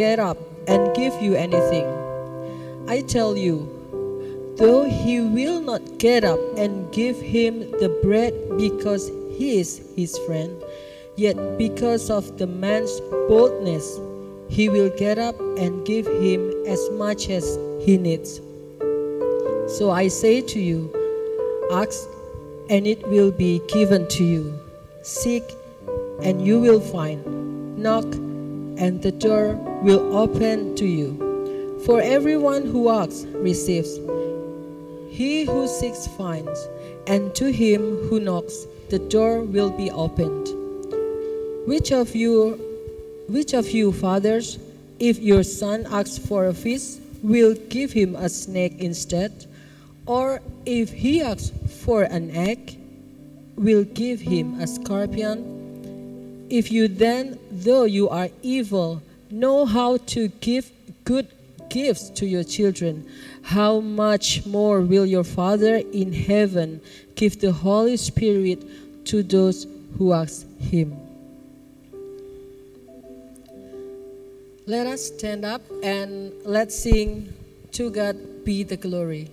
get up and give you anything. I tell you, though he will not get up and give him the bread because he is his friend, yet because of the man's boldness, he will get up and give him as much as he needs. So I say to you, ask and it will be given to you. Seek and you will find. Knock and the door will open to you. For everyone who asks receives. He who seeks finds, and to him who knocks the door will be opened. Which of you which of you fathers if your son asks for a fish will give him a snake instead? Or if he asks for an egg, will give him a scorpion? If you then, though you are evil, know how to give good gifts to your children, how much more will your Father in heaven give the Holy Spirit to those who ask him? Let us stand up and let's sing To God be the glory.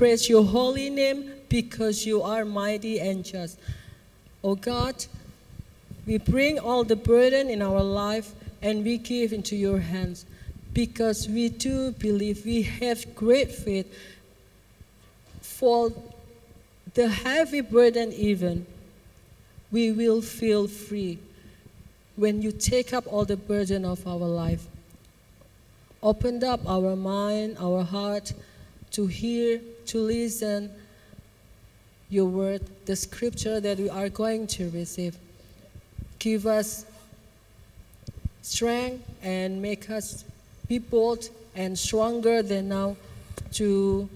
Praise your holy name because you are mighty and just. O God, we bring all the burden in our life and we give into your hands because we do believe we have great faith for the heavy burden even we will feel free when you take up all the burden of our life opened up our mind our heart to hear, to listen your word, the scripture that we are going to receive. Give us strength and make us be bold and stronger than now to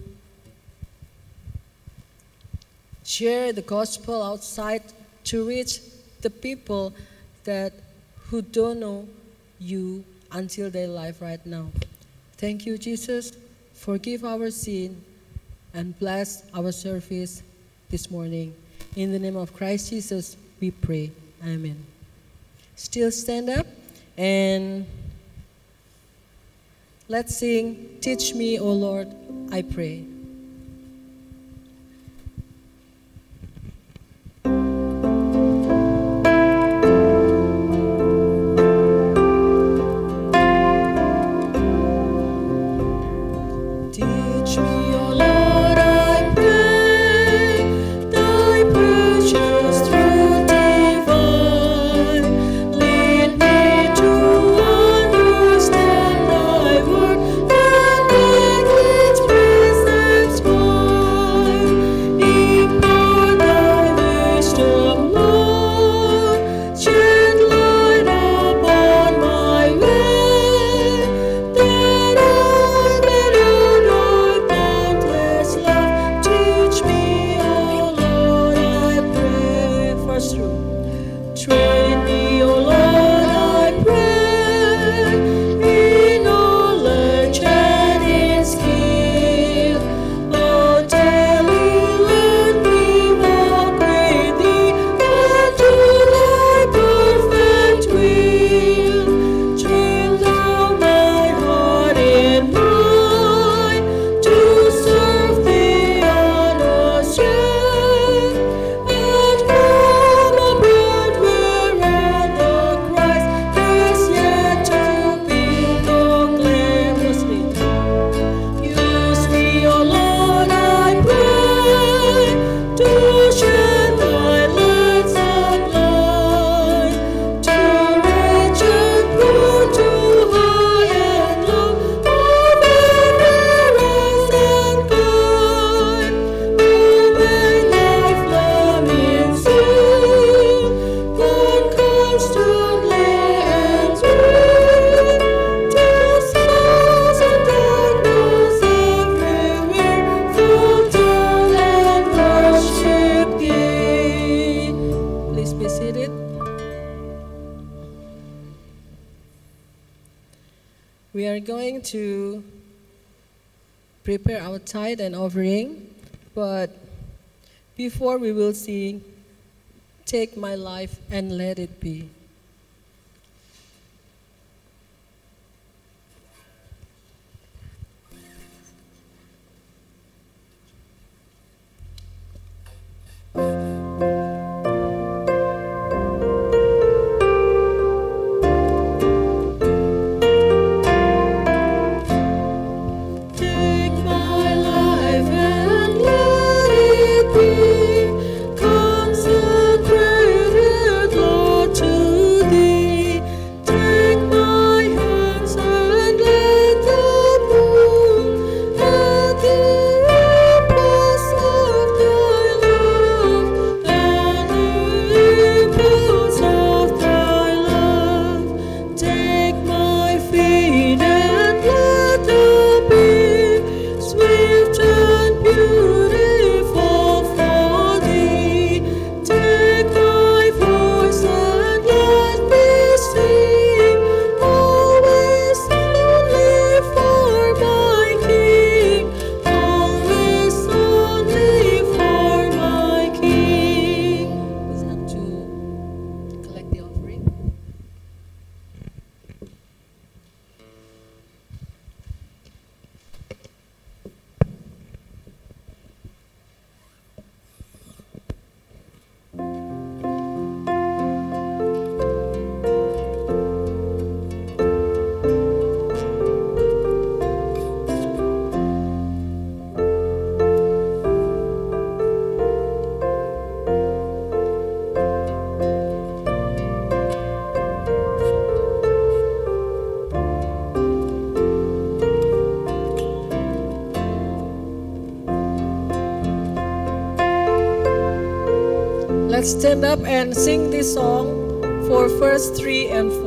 share the gospel outside to reach the people that who don't know you until their life right now. Thank you, Jesus. Forgive our sin and bless our service this morning. In the name of Christ Jesus, we pray. Amen. Still stand up and let's sing, Teach me, O Lord, I pray. Before we will sing, Take my life and let it be. Stand up and sing this song for verse 3 and 4.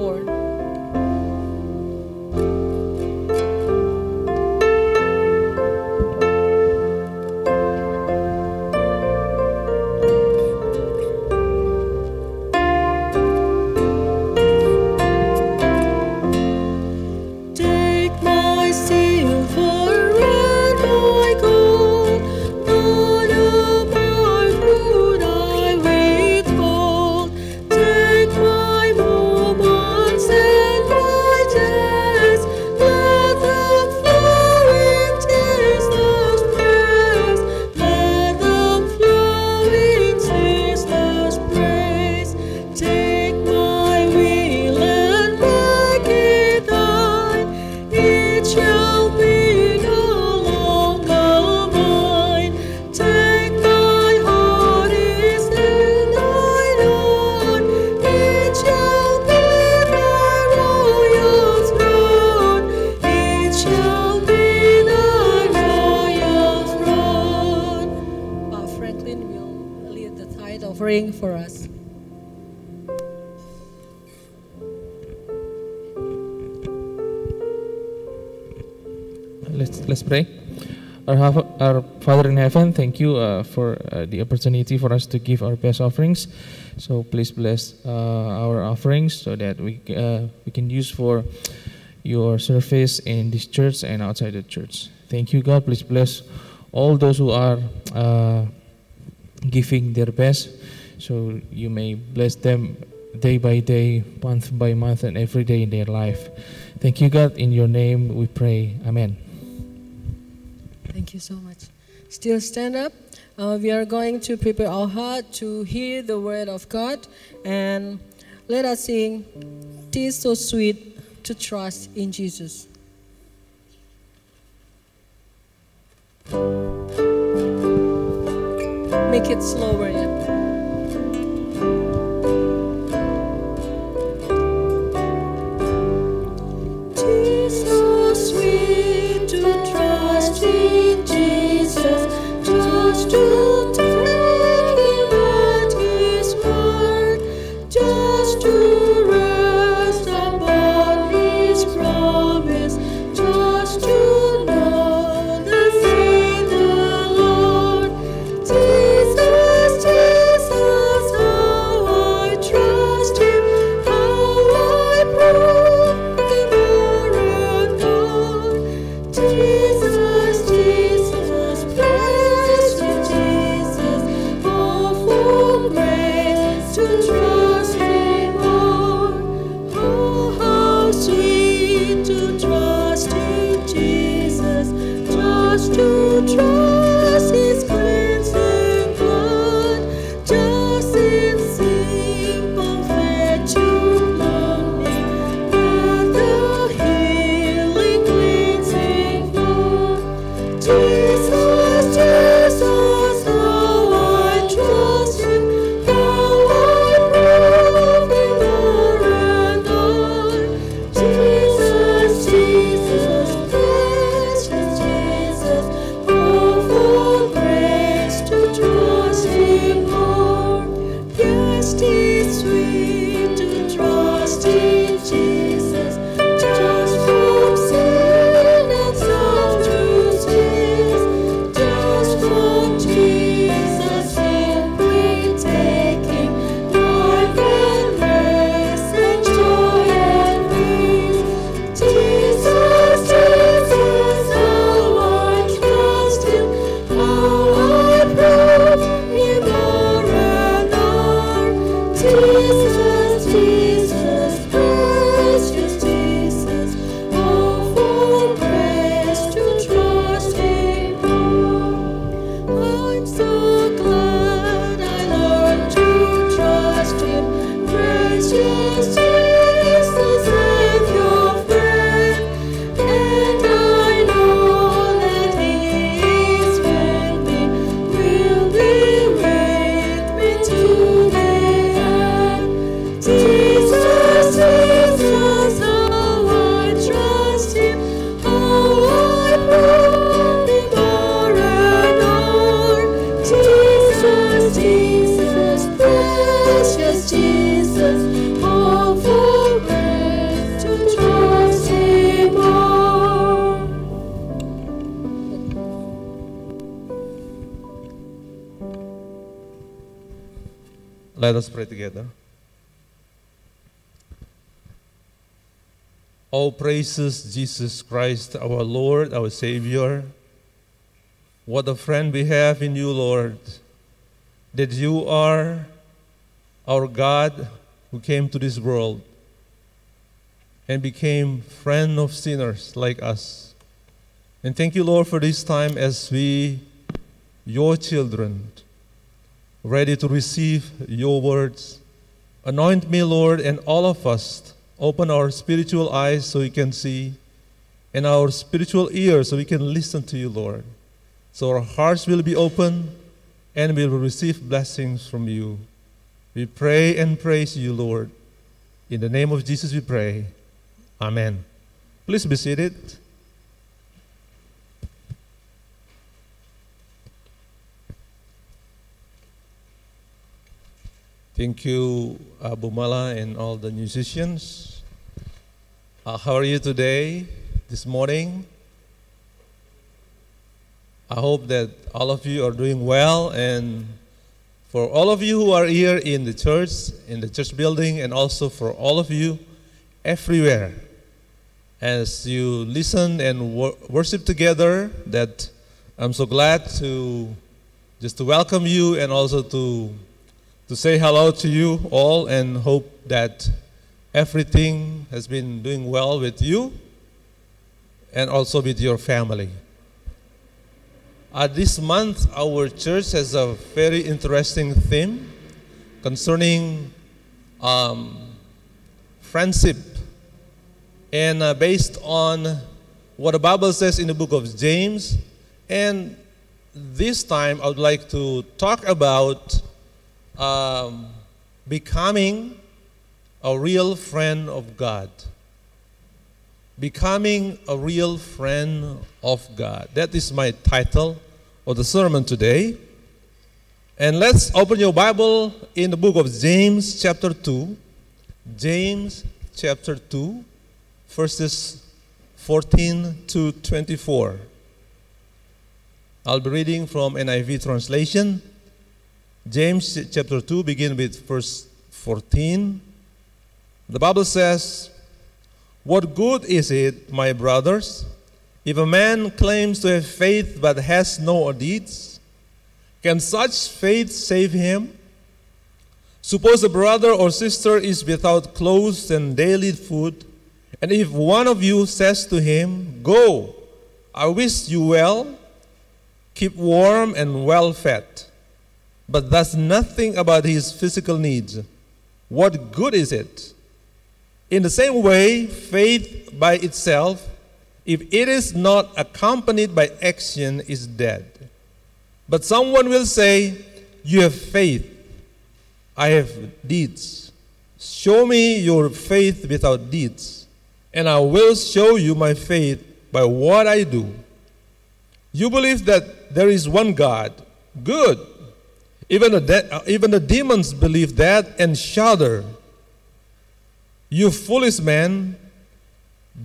Offering for us. Let's let's pray. Our, our Father in heaven, thank you uh, for uh, the opportunity for us to give our best offerings. So please bless uh, our offerings so that we uh, we can use for your service in this church and outside the church. Thank you, God. Please bless all those who are uh, giving their best, so you may bless them day by day, month by month, and every day in their life. Thank you, God. In your name we pray. Amen. Thank you so much. Still stand up. Uh, we are going to prepare our heart to hear the word of God and let us sing. Tis so sweet to trust in Jesus. Make it slower, yeah. Trust Jesus, just to praises Jesus Christ, our Lord, our Savior. What a friend we have in you, Lord, that you are our God who came to this world and became friend of sinners like us. And thank you, Lord, for this time as we, your children, ready to receive your words. Anoint me, Lord, and all of us. Open our spiritual eyes so we can see, and our spiritual ears so we can listen to you, Lord. So our hearts will be open and we will receive blessings from you. We pray and praise you, Lord. In the name of Jesus, we pray. Amen. Please be seated. Thank you, Abu Mala, and all the musicians. Uh, how are you today, this morning? I hope that all of you are doing well, and for all of you who are here in the church, in the church building, and also for all of you everywhere, as you listen and wor- worship together, that I'm so glad to just to welcome you and also to to say hello to you all and hope that everything has been doing well with you and also with your family. Uh, this month, our church has a very interesting theme concerning um, friendship. And uh, based on what the Bible says in the book of James, and this time I would like to talk about um, becoming a real friend of God. Becoming a real friend of God. That is my title of the sermon today. And let's open your Bible in the book of James, chapter 2. James, chapter 2, verses 14 to 24. I'll be reading from NIV translation. James chapter 2, begin with verse 14. The Bible says, What good is it, my brothers, if a man claims to have faith but has no deeds? Can such faith save him? Suppose a brother or sister is without clothes and daily food, and if one of you says to him, Go, I wish you well, keep warm and well fed but does nothing about his physical needs, what good is it? In the same way, faith by itself, if it is not accompanied by action, is dead. But someone will say, You have faith, I have deeds. Show me your faith without deeds, and I will show you my faith by what I do. You believe that there is one God. Good. Even the, de- uh, even the demons believe that and shudder. You foolish man,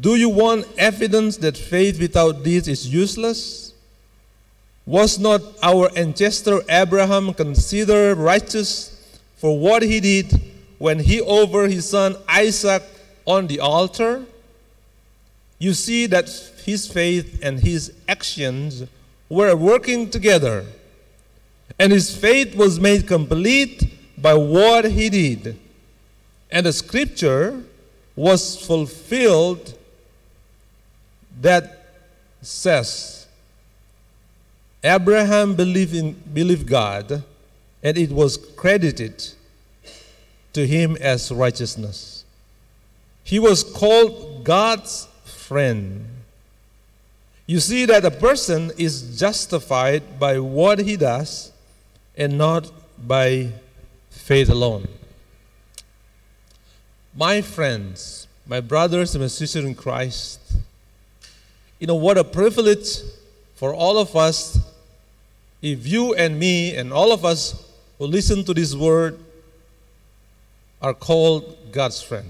do you want evidence that faith without deeds is useless? Was not our ancestor Abraham considered righteous for what he did when he offered his son Isaac on the altar? You see that his faith and his actions were working together and his faith was made complete by what he did. And the scripture was fulfilled that says, Abraham believed, in, believed God, and it was credited to him as righteousness. He was called God's friend. You see that a person is justified by what he does and not by faith alone. My friends, my brothers and my sisters in Christ, you know what a privilege for all of us if you and me and all of us who listen to this word are called God's friend.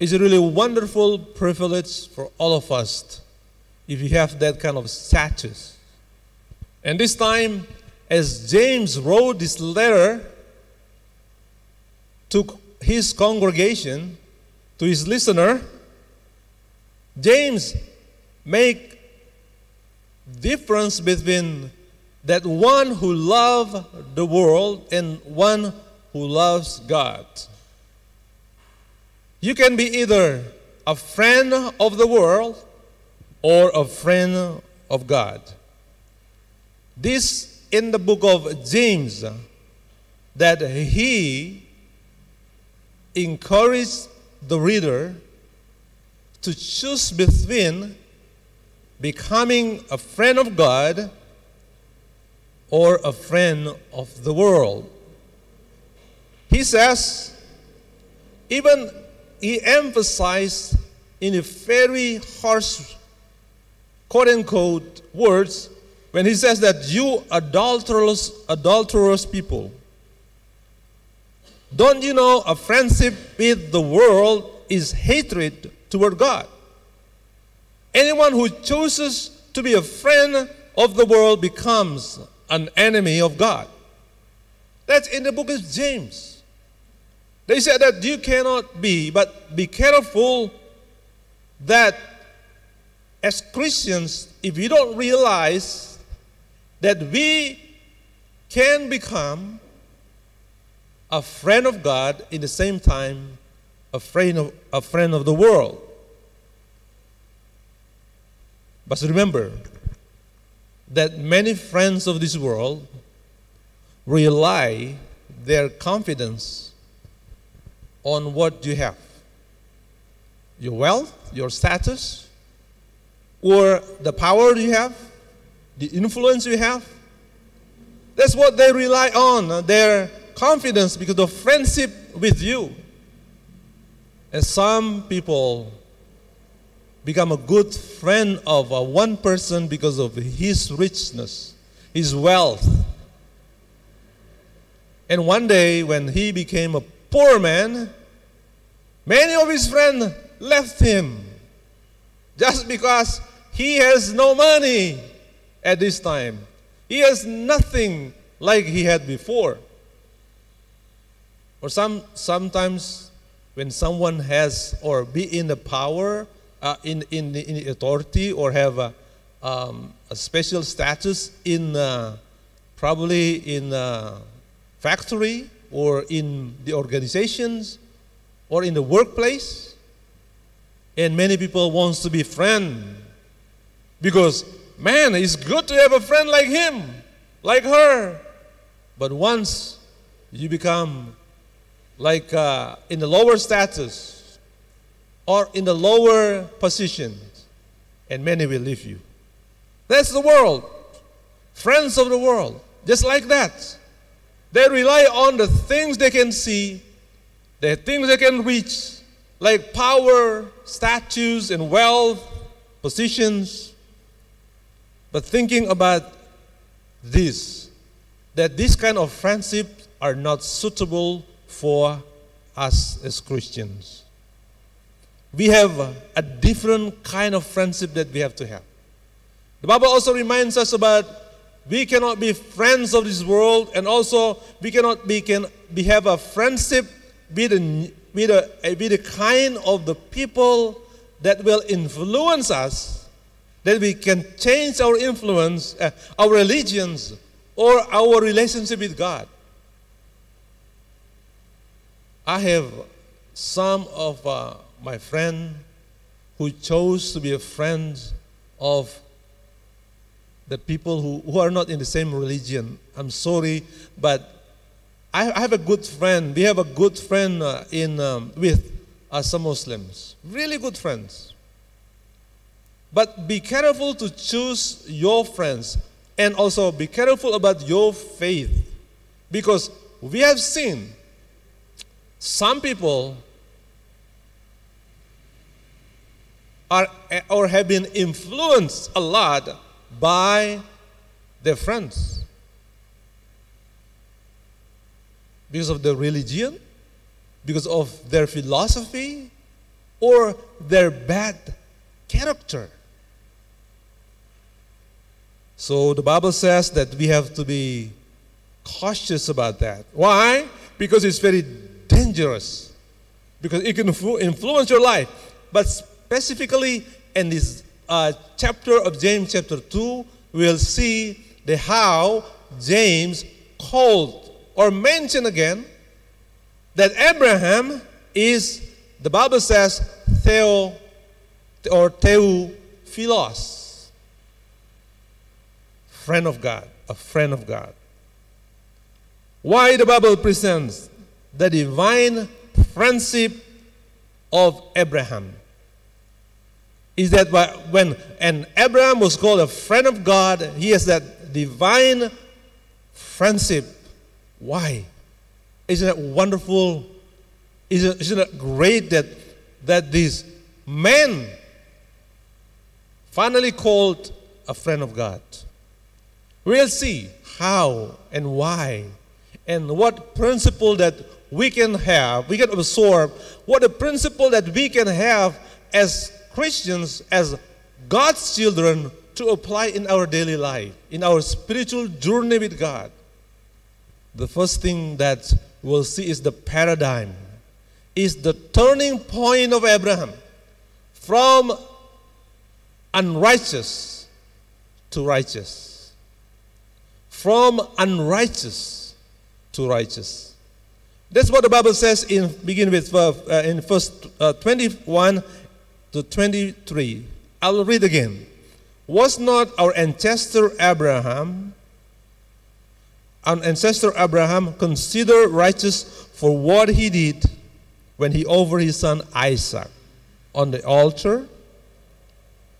It's a really wonderful privilege for all of us if you have that kind of status. And this time, as James wrote this letter to his congregation, to his listener, James make difference between that one who love the world and one who loves God. You can be either a friend of the world or a friend of God. This in the book of James that he encouraged the reader to choose between becoming a friend of God or a friend of the world. He says, even he emphasized in a very harsh, quote unquote, words when he says that you adulterous, adulterous people, don't you know a friendship with the world is hatred toward God? Anyone who chooses to be a friend of the world becomes an enemy of God. That's in the book of James. They said that you cannot be, but be careful that as Christians, if you don't realize that we can become a friend of God in the same time a friend of, a friend of the world. But remember that many friends of this world rely their confidence on what you have your wealth, your status, or the power you have, the influence you have. That's what they rely on, their confidence because of friendship with you. And some people become a good friend of uh, one person because of his richness, his wealth. And one day, when he became a poor man, many of his friends left him just because he has no money at this time. He has nothing like he had before. Or some, sometimes when someone has or be in the power uh, in, in, in authority or have a, um, a special status in uh, probably in a factory or in the organizations or in the workplace and many people wants to be friend because man it's good to have a friend like him like her but once you become like uh, in the lower status or in the lower positions, and many will leave you. That's the world. Friends of the world, just like that. They rely on the things they can see, the things they can reach, like power, statues, and wealth, positions. But thinking about this, that this kind of friendships are not suitable for us as Christians we have a different kind of friendship that we have to have. The Bible also reminds us about we cannot be friends of this world, and also we cannot be can we have a friendship with a, with a, with the kind of the people that will influence us, that we can change our influence, uh, our religions, or our relationship with God. I have some of uh, my friends who chose to be a friend of the people who, who are not in the same religion. I'm sorry, but I, I have a good friend. We have a good friend uh, in, um, with uh, some Muslims, really good friends. But be careful to choose your friends and also be careful about your faith because we have seen some people are, or have been influenced a lot by their friends. Because of their religion, because of their philosophy, or their bad character. So the Bible says that we have to be cautious about that. Why? Because it's very dangerous. Because it can influence your life. But specifically in this uh, chapter of James, chapter 2, we'll see the how James called or mentioned again that Abraham is, the Bible says, Theo or Theophilos, friend of God, a friend of God. Why the Bible presents the divine friendship of Abraham is that when and Abraham was called a friend of God, he has that divine friendship. Why? Isn't it wonderful? Isn't, isn't it great that that this man finally called a friend of God? We'll see how and why and what principle that we can have, we can absorb, what a principle that we can have as Christians, as God's children, to apply in our daily life, in our spiritual journey with God. The first thing that we'll see is the paradigm, is the turning point of Abraham from unrighteous to righteous. From unrighteous to righteous. That's what the Bible says in begin with uh, in verse uh, 21 to 23. I'll read again. Was not our ancestor Abraham, our ancestor Abraham, considered righteous for what he did when he offered his son Isaac on the altar?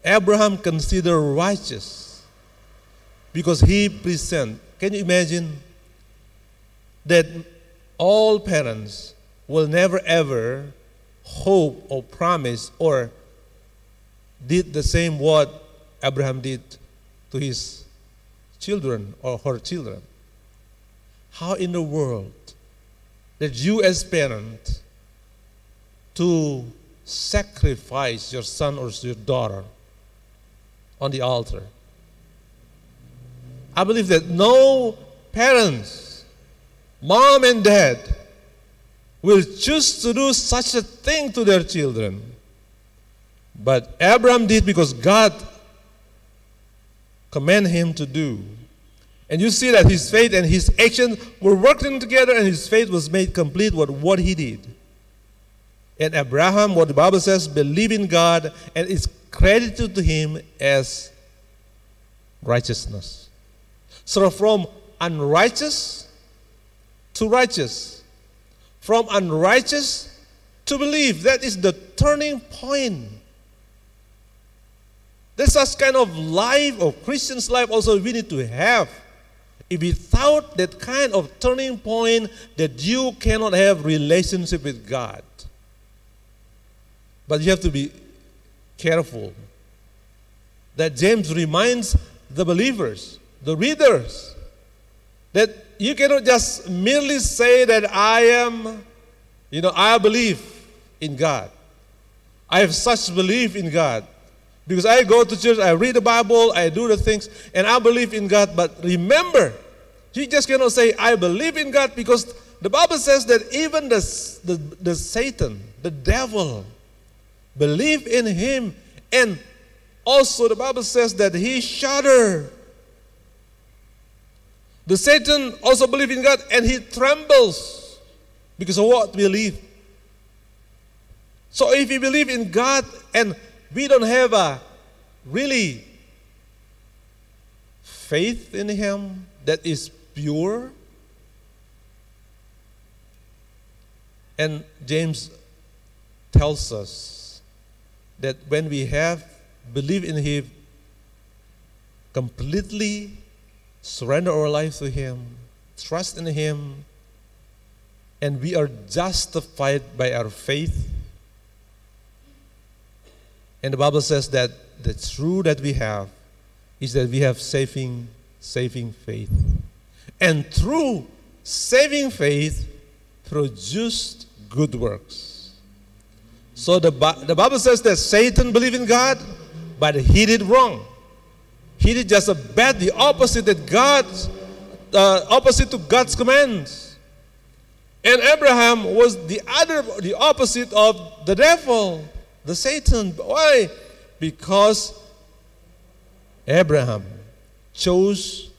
Abraham considered righteous because he present. Can you imagine that all parents will never ever hope or promise or did the same what Abraham did to his children or her children. How in the world that you as parent to sacrifice your son or your daughter on the altar? I believe that no parents, mom and dad, will choose to do such a thing to their children. But Abraham did because God commanded him to do. And you see that his faith and his action were working together, and his faith was made complete with what he did. And Abraham, what the Bible says, believed in God and is credited to him as righteousness. So from unrighteous to righteous, from unrighteous to believe, that is the turning point there's such kind of life of Christian's life also we need to have. If without that kind of turning point, that you cannot have relationship with God. But you have to be careful. That James reminds the believers, the readers, that you cannot just merely say that I am, you know, I believe in God. I have such belief in God. Because I go to church, I read the Bible, I do the things, and I believe in God. But remember, you just cannot say, I believe in God, because the Bible says that even the, the, the Satan, the devil, believe in him. And also the Bible says that he shudder. The Satan also believe in God and he trembles because of what we believe. So if we believe in God and we don't have a really faith in Him that is pure. And James tells us that when we have believe in Him, completely surrender our lives to Him, trust in Him, and we are justified by our faith and the Bible says that the truth that we have is that we have saving, saving faith. And through saving faith produced good works. So the, the Bible says that Satan believed in God, but he did wrong. He did just a bad, the opposite that God, uh, opposite to God's commands. And Abraham was the other, the opposite of the devil, the Satan. Why? Because Abraham chose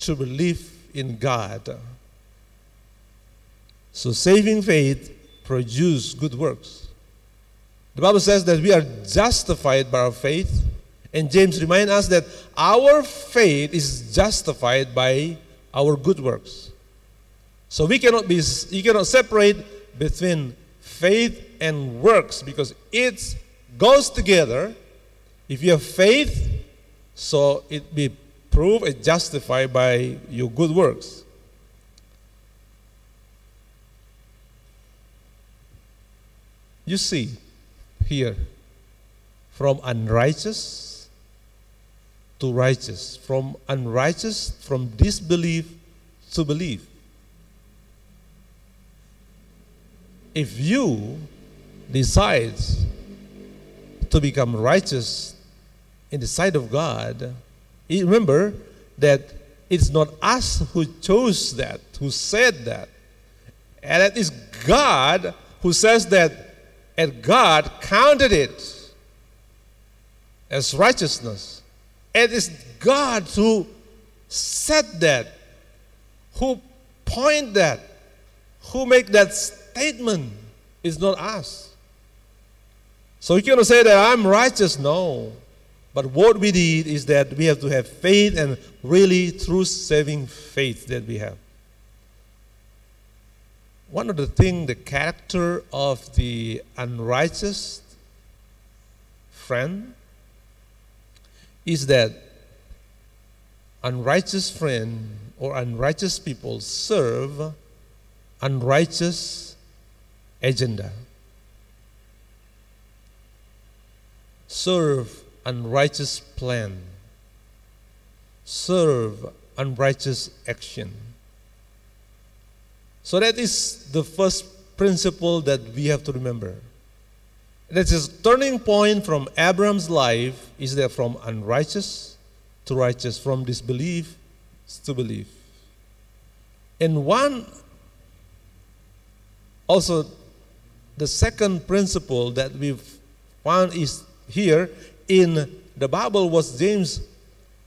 to believe in God. So saving faith produces good works. The Bible says that we are justified by our faith, and James reminds us that our faith is justified by our good works. So we cannot be you cannot separate between faith and works because it goes together. If you have faith, so it be proved and justified by your good works. You see here from unrighteous to righteous, from unrighteous, from disbelief to belief. If you decide to become righteous in the sight of God, remember that it's not us who chose that, who said that. And it is God who says that and God counted it as righteousness. It is God who said that, who point that, who make that statement. It's not us. So you cannot say that I'm righteous. No. But what we need is that we have to have faith and really true saving faith that we have one of the things, the character of the unrighteous friend is that unrighteous friend or unrighteous people serve unrighteous agenda. Serve unrighteous plan. Serve unrighteous action so that is the first principle that we have to remember. That is turning point from Abraham's life is that from unrighteous to righteous, from disbelief to belief. And one also the second principle that we've found is here in the Bible was James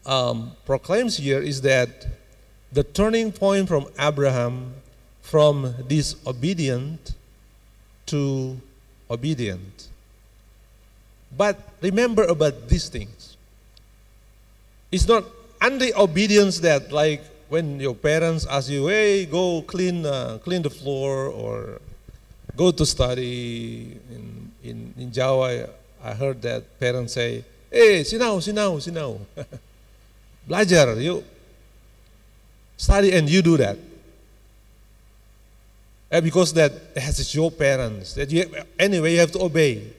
um, proclaims here is that the turning point from Abraham from disobedient to obedient. But remember about these things. It's not only obedience that, like, when your parents ask you, "Hey, go clean, uh, clean the floor," or go to study. In in in Jawa, I heard that parents say, "Hey, sinau, sinau, sinau." Belajar, you study and you do that. And because that has your parents. That you anyway you have to obey.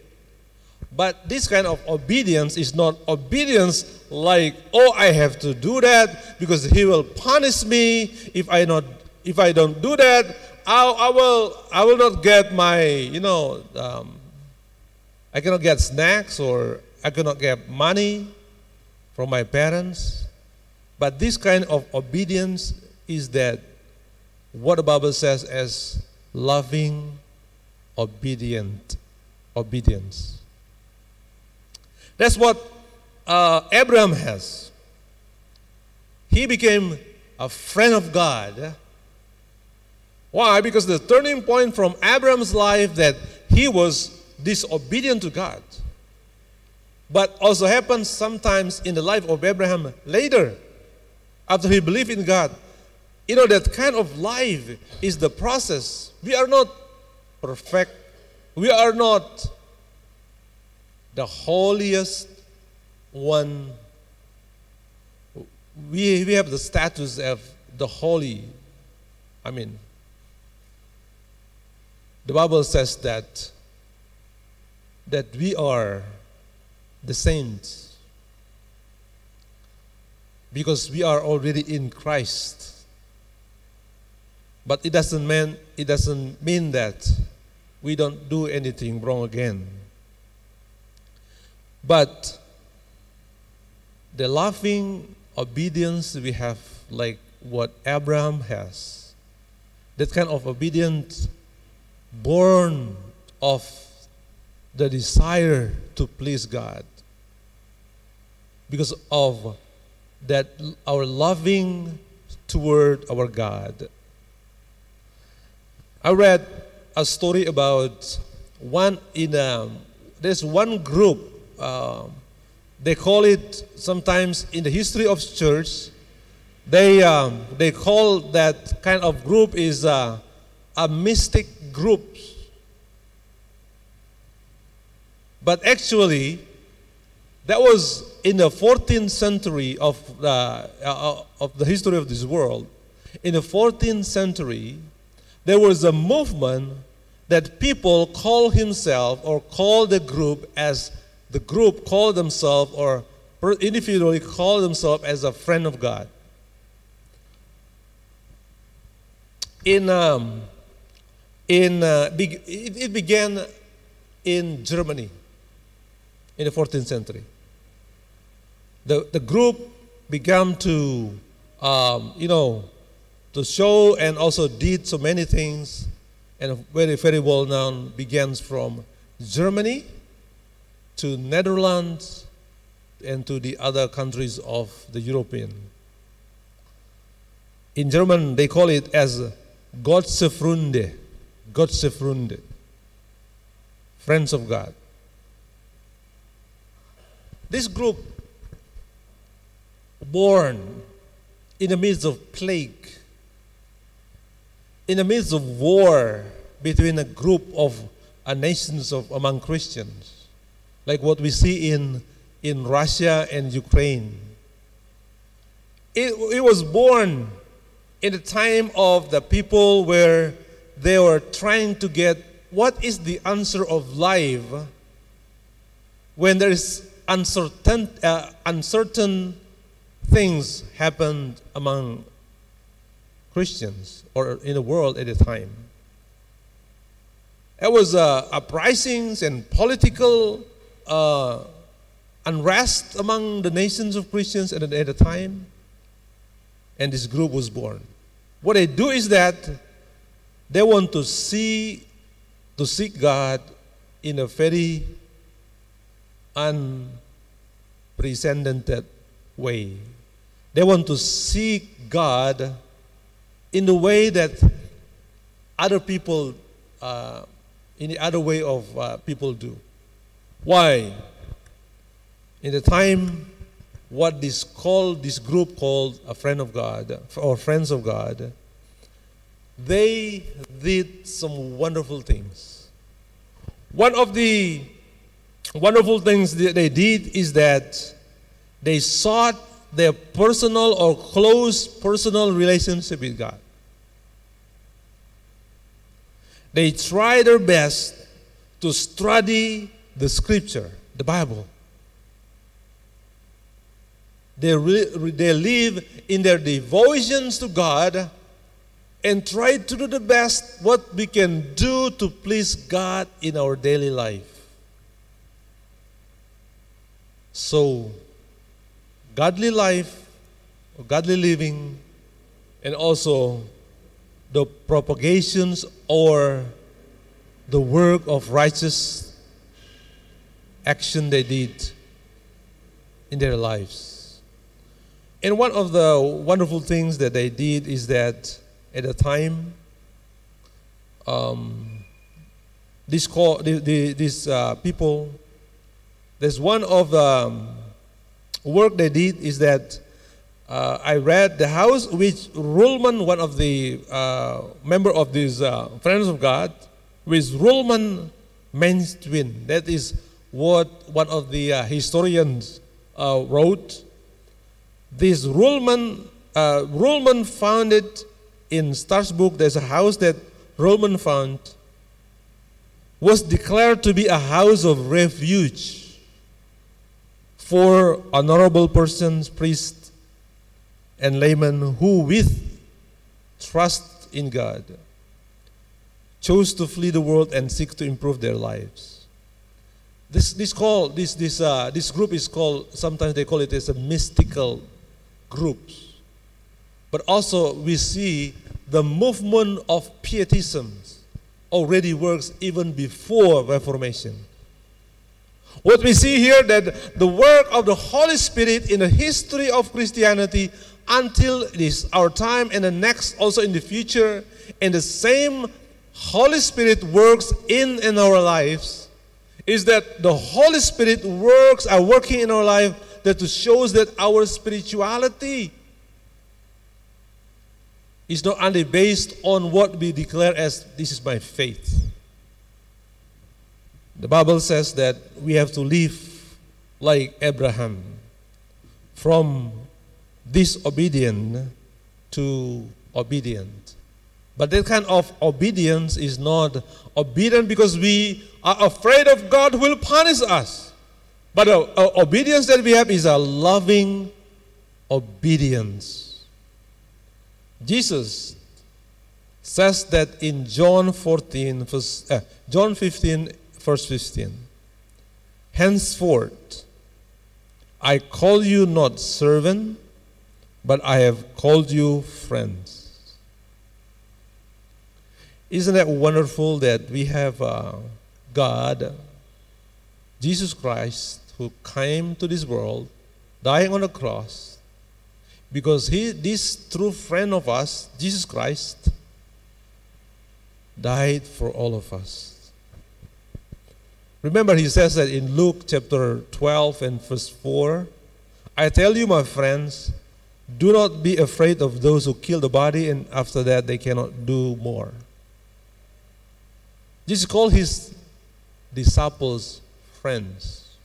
But this kind of obedience is not obedience like, oh, I have to do that because he will punish me if I not if I don't do that. I, I will I will not get my you know um, I cannot get snacks or I cannot get money from my parents. But this kind of obedience is that what the Bible says as loving, obedient obedience. That's what uh, Abraham has. He became a friend of God. Why? Because the turning point from Abraham's life that he was disobedient to God. But also happens sometimes in the life of Abraham later, after he believed in God. You know, that kind of life is the process. We are not perfect. We are not the holiest one. We, we have the status of the holy. I mean, the Bible says that that we are the saints because we are already in Christ. But it doesn't mean it doesn't mean that we don't do anything wrong again. But the loving obedience we have, like what Abraham has, that kind of obedience born of the desire to please God. Because of that, our loving toward our God. I read a story about one in a, there's one group, uh, they call it sometimes in the history of church, they, um, they call that kind of group is uh, a mystic group. But actually, that was in the 14th century of the, uh, of the history of this world. In the 14th century, there was a movement that people call himself or call the group as the group call themselves or individually call themselves as a friend of God. In um, in uh, it, it began in Germany in the 14th century. The, the group began to, um, you know, to show and also did so many things, and very, very well known, begins from Germany to Netherlands and to the other countries of the European. In German, they call it as Gottesfreunde, Gottesfreunde, friends of God. This group, born in the midst of plague, in the midst of war between a group of nations of among Christians, like what we see in, in Russia and Ukraine. It, it was born in the time of the people where they were trying to get what is the answer of life when there is uncertain, uh, uncertain things happened among Christians or in the world at the time. There was uh, uprisings and political uh, unrest among the nations of Christians at, at the time, and this group was born. What they do is that they want to see, to seek God in a very unprecedented way. They want to seek God in the way that other people, uh, in the other way of uh, people do. Why? In the time, what this called, this group called a friend of God or friends of God, they did some wonderful things. One of the wonderful things that they did is that they sought their personal or close personal relationship with God. They try their best to study the scripture, the Bible. They, re- they live in their devotions to God and try to do the best what we can do to please God in our daily life. So, godly life, or godly living, and also the propagations or the work of righteous action they did in their lives. And one of the wonderful things that they did is that at the time, um, this call, the, the, these uh, people there's one of the um, work they did is that uh, I read the house which Rulman, one of the uh, member of these uh, Friends of God, with Ruhlman man's twin. That is what one of the uh, historians uh, wrote. This Rulman, uh, Rulman found it in Strasbourg. There's a house that Rulman found was declared to be a house of refuge for honorable persons, priests, and laymen who, with trust in God, chose to flee the world and seek to improve their lives. This, this, call, this, this, uh, this group is called, sometimes they call it as a mystical groups. But also we see the movement of pietism already works even before Reformation. What we see here that the work of the Holy Spirit in the history of Christianity until this our time and the next also in the future and the same Holy Spirit works in in our lives is that the Holy Spirit works are working in our life that shows that our spirituality is not only based on what we declare as this is my faith. The Bible says that we have to live like Abraham from disobedient to obedient. But that kind of obedience is not obedient because we are afraid of God will punish us. But a, a obedience that we have is a loving obedience. Jesus says that in John 14, verse, uh, John 15, verse 15. Henceforth, I call you not servant, but I have called you friends. Isn't that wonderful that we have uh, God, Jesus Christ, who came to this world, dying on the cross, because he, this true friend of us, Jesus Christ, died for all of us. Remember, he says that in Luke chapter 12 and verse 4 I tell you, my friends, do not be afraid of those who kill the body, and after that they cannot do more. Jesus called his disciples friends.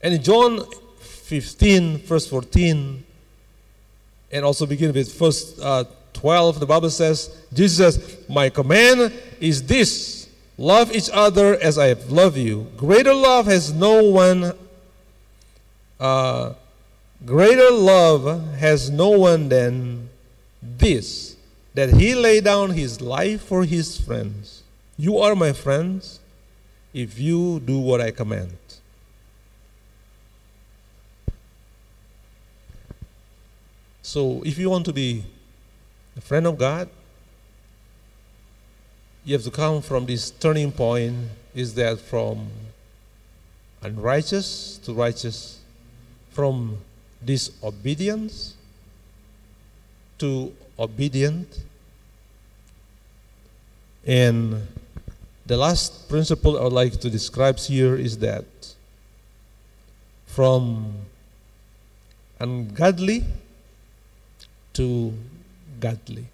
And in John 15, verse 14, and also begin with verse uh, 12, the Bible says, Jesus says, My command is this love each other as I have loved you. Greater love has no one, uh, greater love has no one than this, that he lay down his life for his friends. You are my friends if you do what I command. So, if you want to be a friend of God, you have to come from this turning point is that from unrighteous to righteous, from disobedience to obedient. And the last principle I would like to describe here is that from ungodly to godly.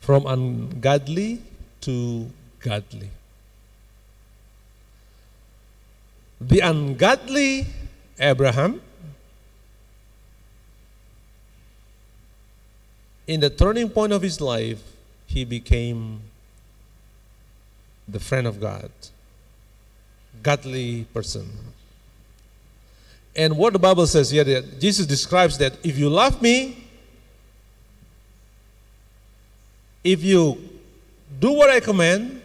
From ungodly to godly. The ungodly Abraham, in the turning point of his life, he became the friend of God, godly person. And what the Bible says here, that Jesus describes that if you love me, if you do what I command,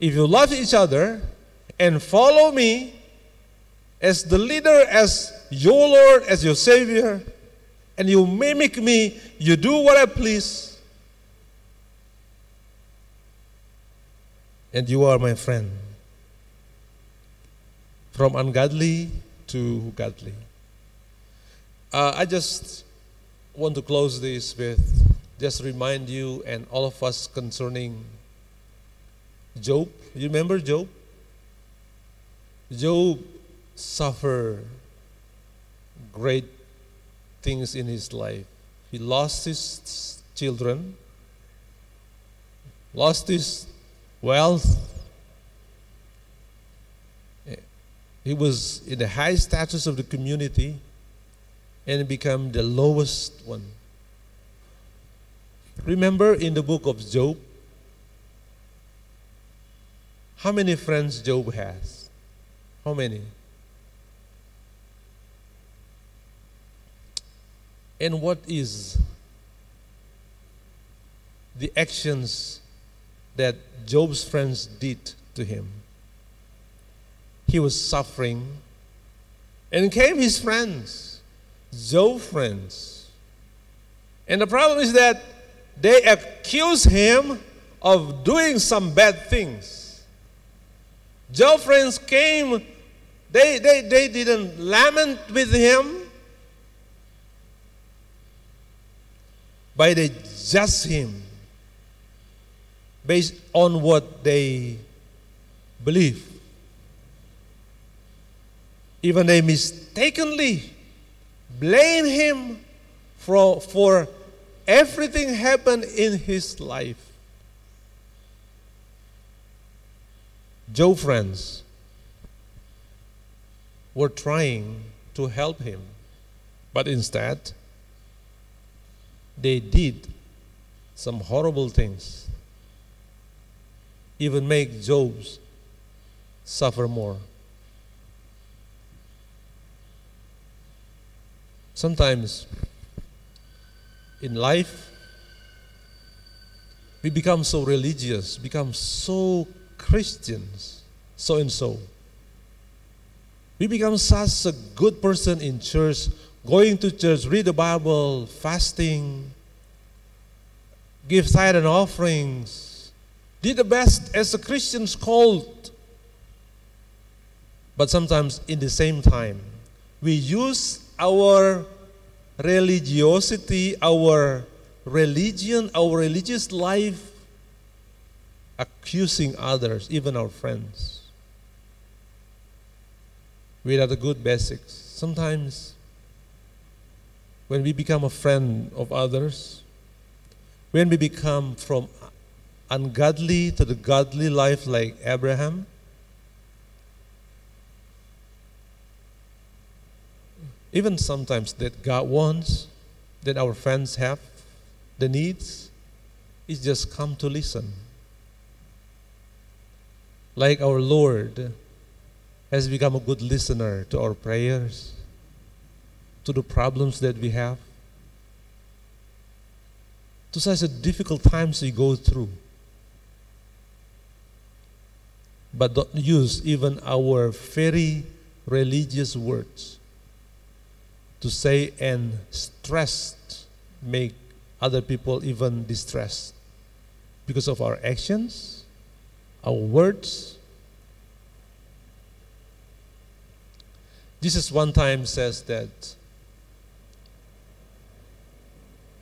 if you love each other and follow me as the leader, as your Lord, as your Savior, and you mimic me, you do what I please, and you are my friend. From ungodly to godly. Uh, I just want to close this with just remind you and all of us concerning Job. You remember Job? Job suffered great things in his life. He lost his children, lost his wealth. He was in the high status of the community and become the lowest one. Remember in the book of Job, how many friends Job has? How many? And what is the actions that Job's friends did to him? he was suffering. And came his friends, Job friends. And the problem is that they accuse him of doing some bad things. Job friends came, they, they, they didn't lament with him, but they judged him based on what they believe. Even they mistakenly blame him for, for everything happened in his life. Job friends were trying to help him, but instead they did some horrible things, even make Job suffer more. Sometimes in life, we become so religious, become so Christians, so and so. We become such a good person in church, going to church, read the Bible, fasting, give tithe and offerings, did the best as a Christian's called. But sometimes in the same time, we use our religiosity, our religion, our religious life, accusing others, even our friends, without the good basics. Sometimes, when we become a friend of others, when we become from ungodly to the godly life like Abraham, even sometimes that God wants, that our friends have, the needs, is just come to listen. Like our Lord has become a good listener to our prayers, to the problems that we have, to such a difficult times we go through. But don't use even our very religious words to say and stressed make other people even distressed because of our actions, our words. Jesus one time says that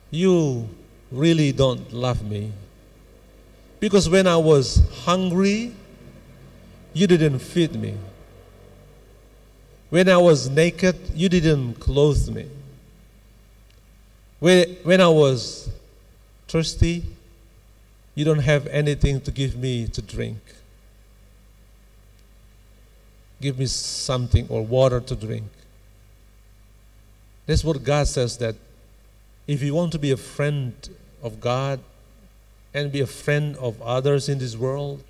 you really don't love me because when I was hungry, you didn't feed me. When I was naked, you didn't clothe me. When, when I was thirsty, you don't have anything to give me to drink. Give me something or water to drink. That's what God says that if you want to be a friend of God and be a friend of others in this world,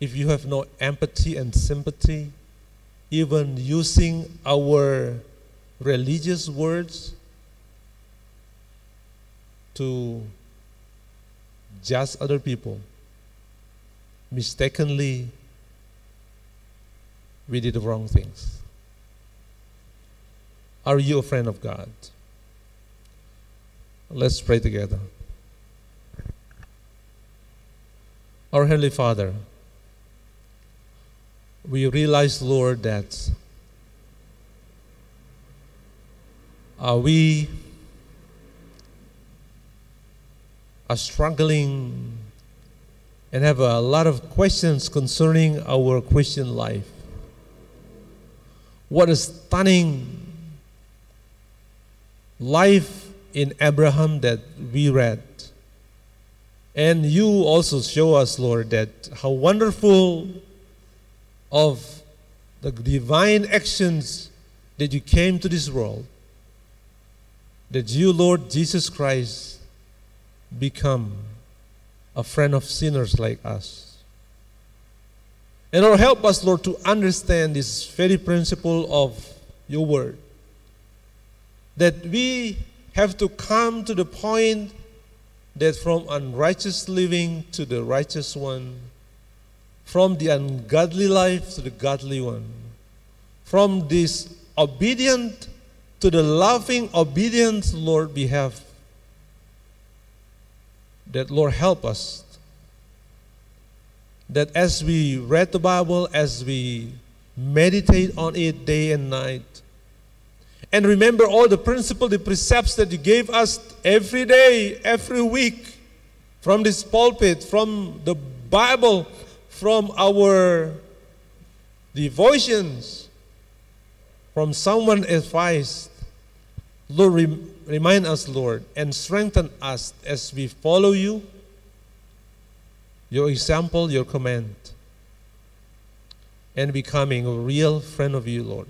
if you have no empathy and sympathy, even using our religious words to judge other people. Mistakenly, we did the wrong things. Are you a friend of God? Let's pray together. Our Heavenly Father, we realize, Lord, that uh, we are struggling and have a lot of questions concerning our Christian life. What a stunning life in Abraham that we read. And you also show us, Lord, that how wonderful of the divine actions that you came to this world, that you, Lord Jesus Christ, become a friend of sinners like us. And Lord, help us, Lord, to understand this very principle of your word. That we have to come to the point that from unrighteous living to the righteous one, from the ungodly life to the godly one, from this obedient to the loving obedience, Lord, we have. That, Lord, help us. That as we read the Bible, as we meditate on it day and night, and remember all the principles, the precepts that you gave us every day, every week, from this pulpit, from the Bible, from our devotions, from someone advice. Lord, rem- remind us, Lord, and strengthen us as we follow you, your example, your command, and becoming a real friend of you, Lord.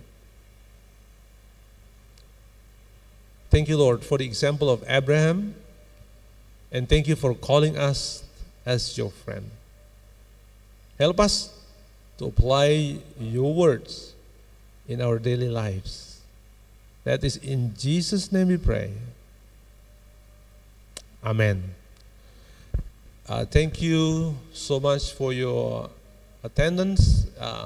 Thank you, Lord, for the example of Abraham, and thank you for calling us as your friend. Help us to apply your words in our daily lives. That is in Jesus' name we pray. Amen. Uh, thank you so much for your attendance. Uh,